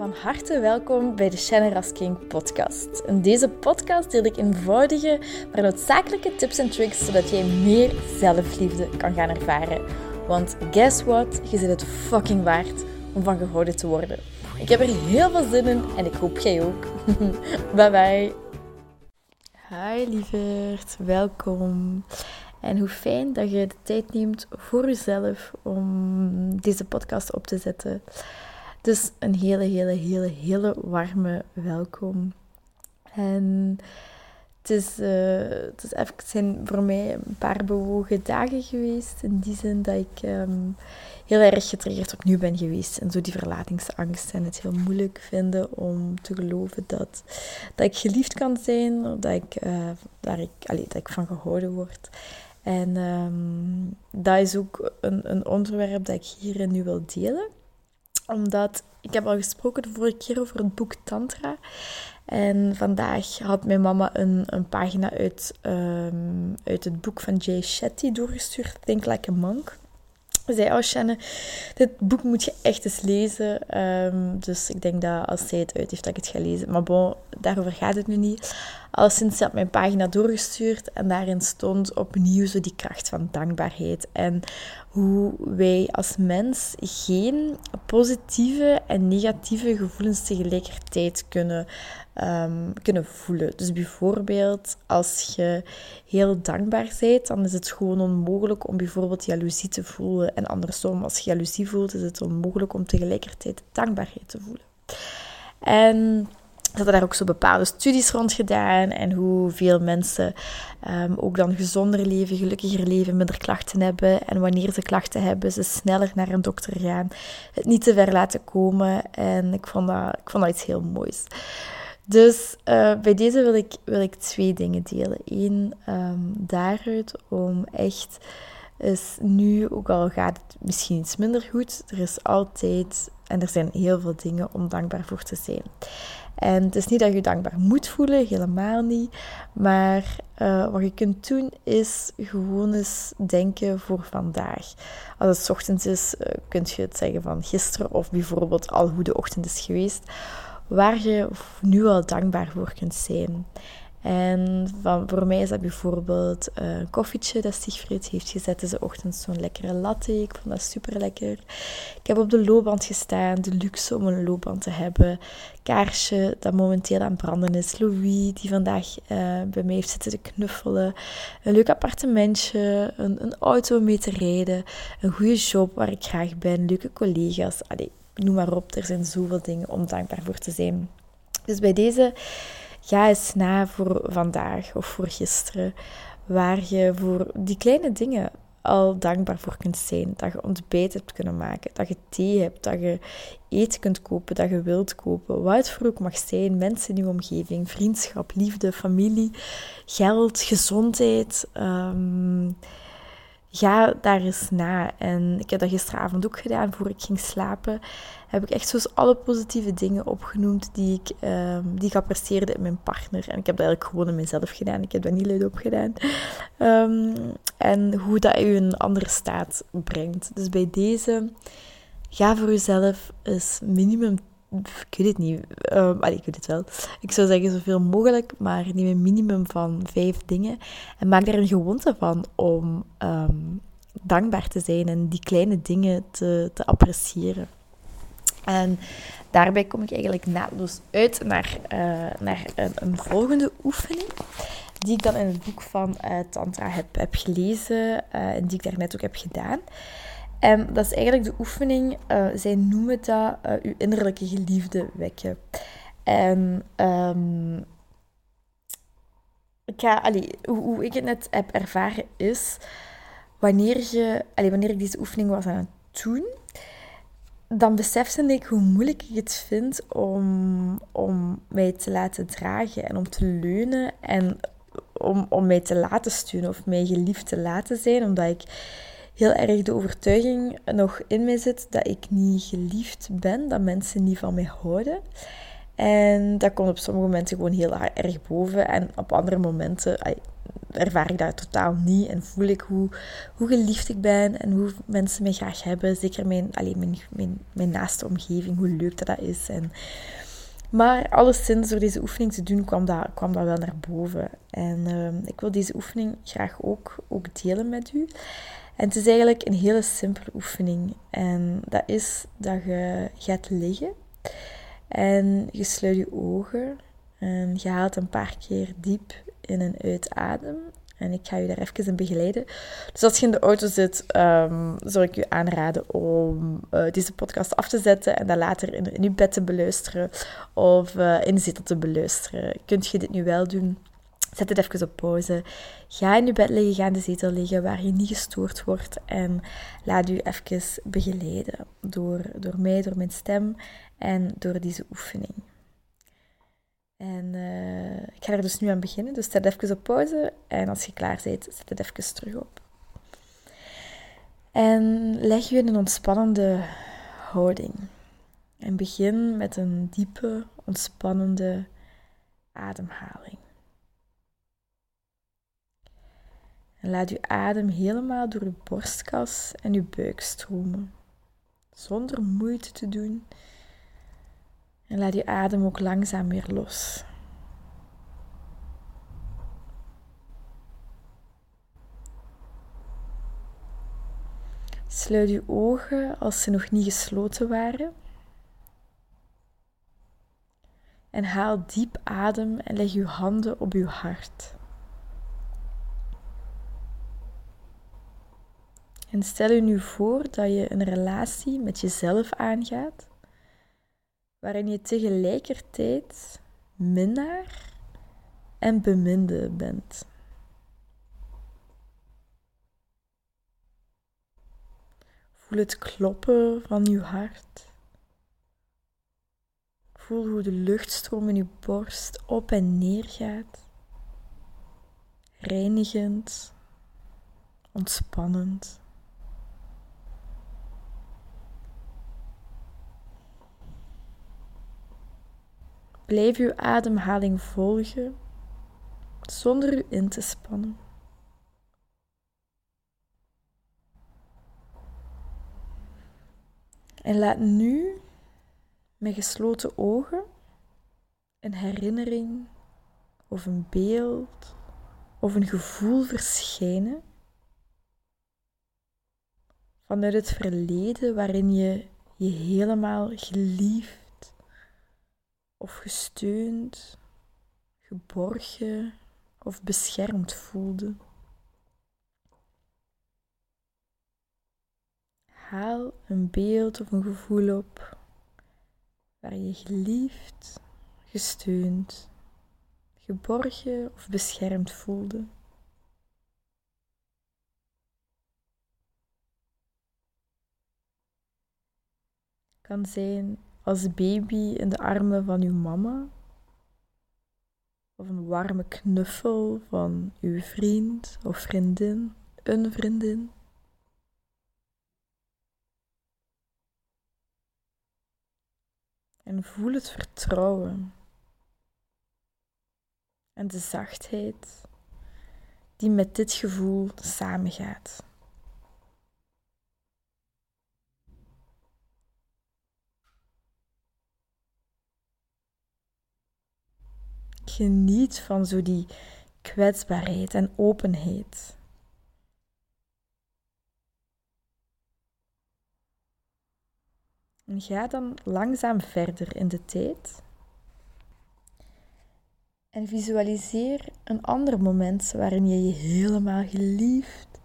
Van harte welkom bij de Shannon King podcast. In deze podcast deel ik eenvoudige, maar noodzakelijke tips en tricks zodat jij meer zelfliefde kan gaan ervaren. Want guess what? Je zit het fucking waard om van gehouden te worden. Ik heb er heel veel zin in en ik hoop jij ook. bye bye. Hi lieverd, welkom. En hoe fijn dat je de tijd neemt voor jezelf om deze podcast op te zetten. Dus een hele, hele, hele, hele warme welkom. En het, is, uh, het, is even, zijn voor mij een paar bewogen dagen geweest. In die zin dat ik ehm, heel erg getriggerd opnieuw ben geweest. En zo die verlatingsangst en het heel moeilijk vinden om te geloven dat, dat ik geliefd kan zijn. Dat ik, uh, ik, dat ik van gehouden word. En um, dat is ook een, een onderwerp dat ik hier nu wil delen omdat ik heb al gesproken de vorige keer over het boek Tantra. En vandaag had mijn mama een, een pagina uit, um, uit het boek van Jay Shetty doorgestuurd, Think Like a Monk. Ze zei, oh Shannon, dit boek moet je echt eens lezen. Um, dus ik denk dat als zij het uit heeft, dat ik het ga lezen. Maar bon, daarover gaat het nu niet. Al sinds ze had mijn pagina doorgestuurd en daarin stond opnieuw zo die kracht van dankbaarheid. En hoe wij als mens geen positieve en negatieve gevoelens tegelijkertijd kunnen, um, kunnen voelen. Dus bijvoorbeeld als je heel dankbaar bent, dan is het gewoon onmogelijk om bijvoorbeeld jaloezie te voelen. En andersom, als je jaloezie voelt, is het onmogelijk om tegelijkertijd dankbaarheid te voelen. En ze hadden daar ook zo bepaalde studies rond gedaan en hoeveel mensen um, ook dan gezonder leven, gelukkiger leven, minder klachten hebben. En wanneer ze klachten hebben, ze sneller naar een dokter gaan, het niet te ver laten komen. En ik vond dat, ik vond dat iets heel moois. Dus uh, bij deze wil ik, wil ik twee dingen delen. Eén, um, daaruit om echt is nu, ook al gaat het misschien iets minder goed, er is altijd en er zijn heel veel dingen om dankbaar voor te zijn. En het is niet dat je dankbaar moet voelen, helemaal niet. Maar uh, wat je kunt doen is gewoon eens denken voor vandaag. Als het ochtends is, uh, kun je het zeggen van gisteren of bijvoorbeeld al hoe de ochtend is geweest. Waar je nu al dankbaar voor kunt zijn. En van, voor mij is dat bijvoorbeeld een koffietje dat Sigfrid heeft gezet deze ochtend. Zo'n lekkere latte. Ik vond dat super lekker. Ik heb op de loopband gestaan. De luxe om een loopband te hebben. Kaarsje dat momenteel aan branden is. Louis die vandaag uh, bij mij heeft zitten te knuffelen. Een leuk appartementje. Een, een auto om mee te rijden. Een goede job waar ik graag ben. Leuke collega's. Allee, noem maar op. Er zijn zoveel dingen om dankbaar voor te zijn. Dus bij deze Ga eens na voor vandaag of voor gisteren, waar je voor die kleine dingen al dankbaar voor kunt zijn. Dat je ontbijt hebt kunnen maken, dat je thee hebt, dat je eten kunt kopen, dat je wilt kopen. Wat het voor ook mag zijn, mensen in je omgeving, vriendschap, liefde, familie, geld, gezondheid. Um, ga daar eens na. En ik heb dat gisteravond ook gedaan, voor ik ging slapen. Heb ik echt zo alle positieve dingen opgenoemd die ik, um, die apprecieerde in mijn partner. En ik heb dat eigenlijk gewoon in mezelf gedaan. Ik heb dat niet luid opgedaan. Um, en hoe dat u een andere staat brengt. Dus bij deze, ga voor jezelf eens minimum ik weet het niet. Um, allee, ik weet het wel. Ik zou zeggen zoveel mogelijk, maar neem een minimum van vijf dingen. En maak daar een gewoonte van om um, dankbaar te zijn en die kleine dingen te, te appreciëren. En daarbij kom ik eigenlijk naadloos uit naar, uh, naar een, een, volgende oefening. Die ik dan in het boek van uh, Tantra heb, heb gelezen uh, en die ik daarnet ook heb gedaan. En dat is eigenlijk de oefening, uh, zij noemen dat uh, uw innerlijke geliefde wekken. En um, ik ga, hoe, ik het net heb ervaren is, wanneer, je, wanneer ik deze oefening was aan het doen, dan besefte ik hoe moeilijk ik het vind om, om mij te laten dragen en om te leunen en om, om mij te laten steunen of mij geliefd te laten zijn, omdat ik heel erg de overtuiging nog in mij zit dat ik niet geliefd ben, dat mensen niet van mij houden. En dat komt op sommige momenten gewoon heel erg boven. En op andere momenten, ervaar ik dat totaal niet en voel ik hoe, hoe geliefd ik ben en hoe mensen mij graag hebben. Zeker mijn, alleen mijn, mijn, mijn naaste omgeving, hoe leuk dat, dat is. En, maar alleszins, door deze oefening te doen, kwam dat, kwam dat wel naar boven. En ehm, ik wil deze oefening graag ook, ook delen met u. En het is eigenlijk een hele simpele oefening. En dat is dat je gaat liggen en je sluit je ogen en je haalt een paar keer diep in en uit adem. En ik ga je daar even in begeleiden. Dus als je in de auto zit, um, zou ik je aanraden om uh, deze podcast af te zetten en dan later in, in je bed te beluisteren of uh, in de zetel te beluisteren. Kunt je dit nu wel doen? Zet het even op pauze. Ga in je bed liggen, ga in de zetel liggen waar je niet gestoord wordt. En laat u even begeleiden door, door mij, door mijn stem en door deze oefening. En uh, ik ga er dus nu aan beginnen. Dus zet even op pauze. En als je klaar bent, zet het even terug op. En leg je in een ontspannende houding. En begin met een diepe, ontspannende ademhaling. En laat uw adem helemaal door uw borstkas en uw buik stromen, zonder moeite te doen. En laat uw adem ook langzaam weer los. Sluit uw ogen als ze nog niet gesloten waren. En haal diep adem en leg uw handen op uw hart. En stel je nu voor dat je een relatie met jezelf aangaat, waarin je tegelijkertijd minnaar en beminde bent. Voel het kloppen van je hart. Voel hoe de luchtstroom in je borst op en neer gaat. Reinigend, ontspannend. Blijf uw ademhaling volgen zonder u in te spannen. En laat nu met gesloten ogen een herinnering of een beeld of een gevoel verschijnen vanuit het verleden waarin je je helemaal geliefd of gesteund, geborgen of beschermd voelde. Haal een beeld of een gevoel op waar je geliefd, gesteund, geborgen of beschermd voelde. Kan zijn als baby in de armen van uw mama. Of een warme knuffel van uw vriend of vriendin, een vriendin. En voel het vertrouwen en de zachtheid die met dit gevoel samengaat. Geniet van zo die kwetsbaarheid en openheid. En ga dan langzaam verder in de tijd. En visualiseer een ander moment waarin je je helemaal geliefd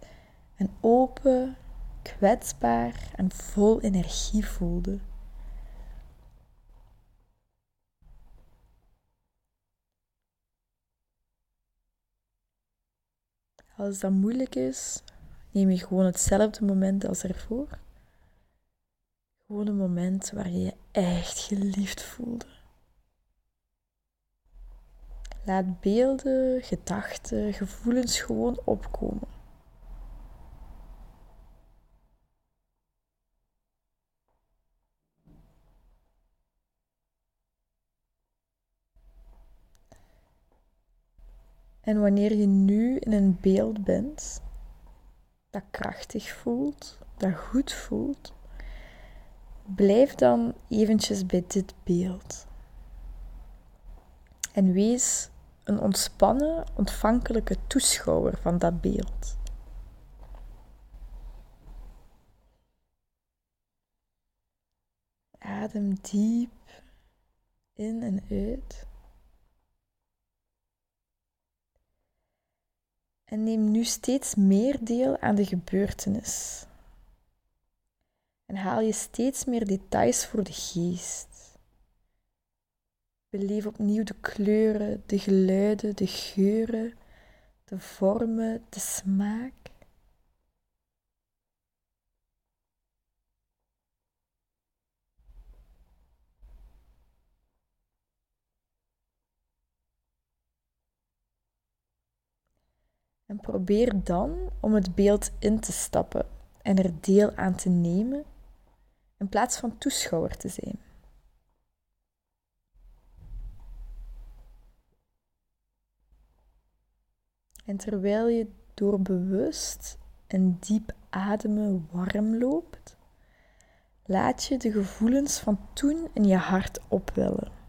en open, kwetsbaar en vol energie voelde. Als dat moeilijk is, neem je gewoon hetzelfde moment als ervoor. Gewoon een moment waar je je echt geliefd voelde. Laat beelden, gedachten, gevoelens gewoon opkomen. En wanneer je nu in een beeld bent dat krachtig voelt, dat goed voelt, blijf dan eventjes bij dit beeld. En wees een ontspannen, ontvankelijke toeschouwer van dat beeld. Adem diep in en uit. En neem nu steeds meer deel aan de gebeurtenis. En haal je steeds meer details voor de geest. Beleef opnieuw de kleuren, de geluiden, de geuren, de vormen, de smaak. En probeer dan om het beeld in te stappen en er deel aan te nemen in plaats van toeschouwer te zijn. En terwijl je door bewust en diep ademen warm loopt, laat je de gevoelens van toen in je hart opwellen.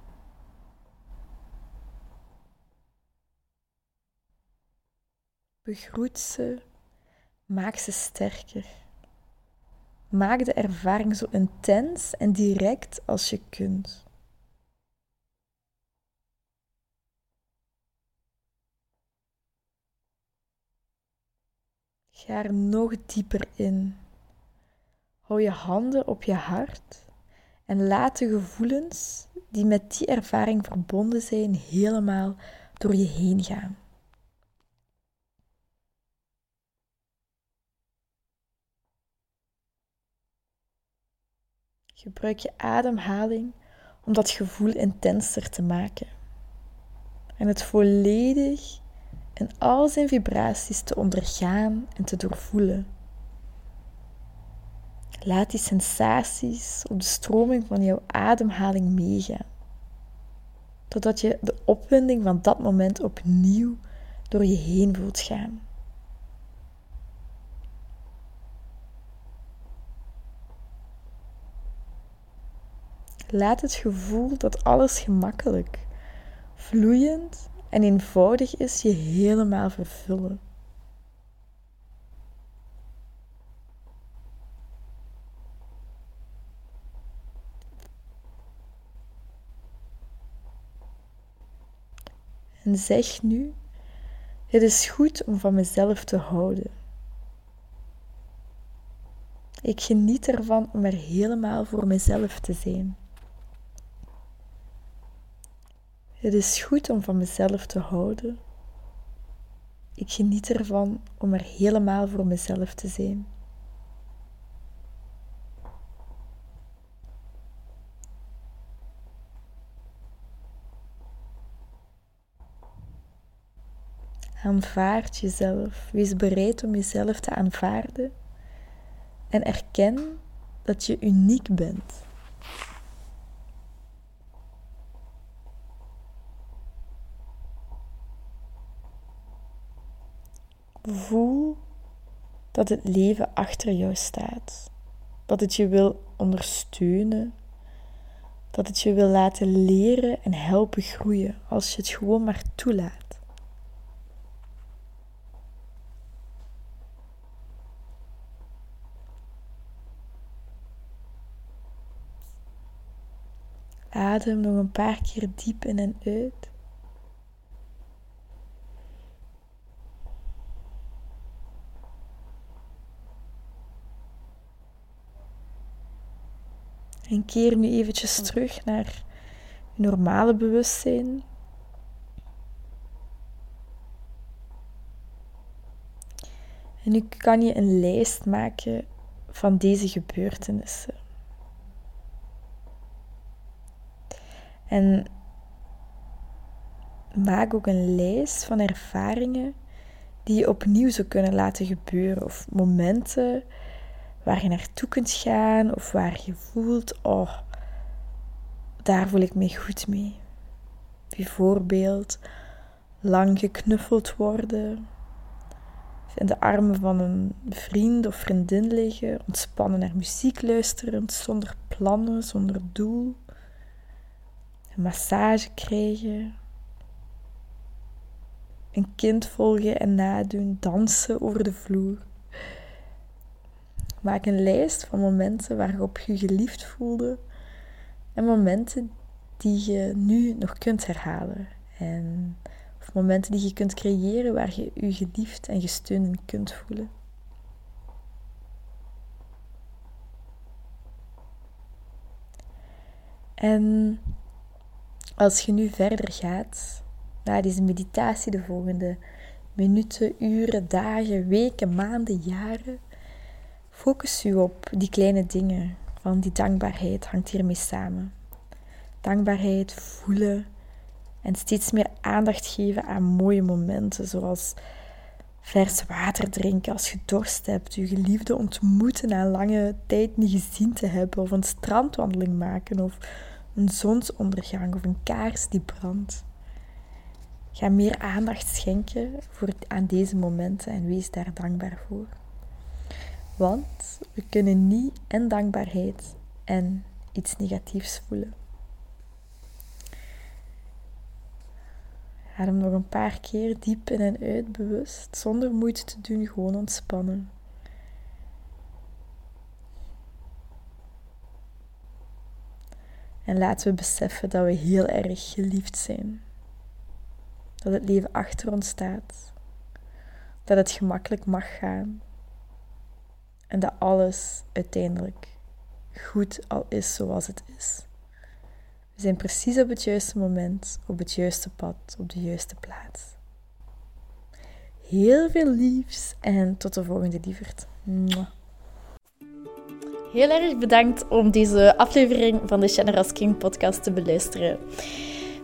Begroet ze, maak ze sterker. Maak de ervaring zo intens en direct als je kunt. Ga er nog dieper in. Hou je handen op je hart en laat de gevoelens die met die ervaring verbonden zijn helemaal door je heen gaan. Gebruik je ademhaling om dat gevoel intenser te maken. En het volledig in al zijn vibraties te ondergaan en te doorvoelen. Laat die sensaties op de stroming van jouw ademhaling meegaan. Totdat je de opwinding van dat moment opnieuw door je heen voelt gaan. Laat het gevoel dat alles gemakkelijk, vloeiend en eenvoudig is je helemaal vervullen. En zeg nu: Het is goed om van mezelf te houden. Ik geniet ervan om er helemaal voor mezelf te zijn. Het is goed om van mezelf te houden. Ik geniet ervan om er helemaal voor mezelf te zijn. Aanvaard jezelf. Wees bereid om jezelf te aanvaarden. En erken dat je uniek bent. Voel dat het leven achter jou staat. Dat het je wil ondersteunen. Dat het je wil laten leren en helpen groeien als je het gewoon maar toelaat. Adem nog een paar keer diep in en uit. En keer nu eventjes terug naar je normale bewustzijn. En nu kan je een lijst maken van deze gebeurtenissen. En maak ook een lijst van ervaringen die je opnieuw zou kunnen laten gebeuren. Of momenten waar je naartoe kunt gaan of waar je voelt, oh, daar voel ik me goed mee. Bijvoorbeeld lang geknuffeld worden, in de armen van een vriend of vriendin liggen, ontspannen naar muziek luisteren, zonder plannen, zonder doel, een massage krijgen, een kind volgen en nadoen, dansen over de vloer. Maak een lijst van momenten waarop je geliefd voelde en momenten die je nu nog kunt herhalen. En, of momenten die je kunt creëren waar je je geliefd en gesteund kunt voelen. En als je nu verder gaat, na deze meditatie de volgende minuten, uren, dagen, weken, maanden, jaren, focus je op die kleine dingen van die dankbaarheid hangt hiermee samen. Dankbaarheid voelen en steeds meer aandacht geven aan mooie momenten, zoals vers water drinken als je dorst hebt, je geliefde ontmoeten na lange tijd niet gezien te hebben, of een strandwandeling maken, of een zonsondergang of een kaars die brandt. Ga meer aandacht schenken voor, aan deze momenten en wees daar dankbaar voor. Want we kunnen niet en dankbaarheid en iets negatiefs voelen. Adem nog een paar keer diep in en uit bewust, zonder moeite te doen, gewoon ontspannen. En laten we beseffen dat we heel erg geliefd zijn. Dat het leven achter ons staat. Dat het gemakkelijk mag gaan. En dat alles uiteindelijk goed al is zoals het is. We zijn precies op het juiste moment, op het juiste pad, op de juiste plaats. Heel veel liefs en tot de volgende lieverd. Heel erg bedankt om deze aflevering van de Generous King podcast te beluisteren.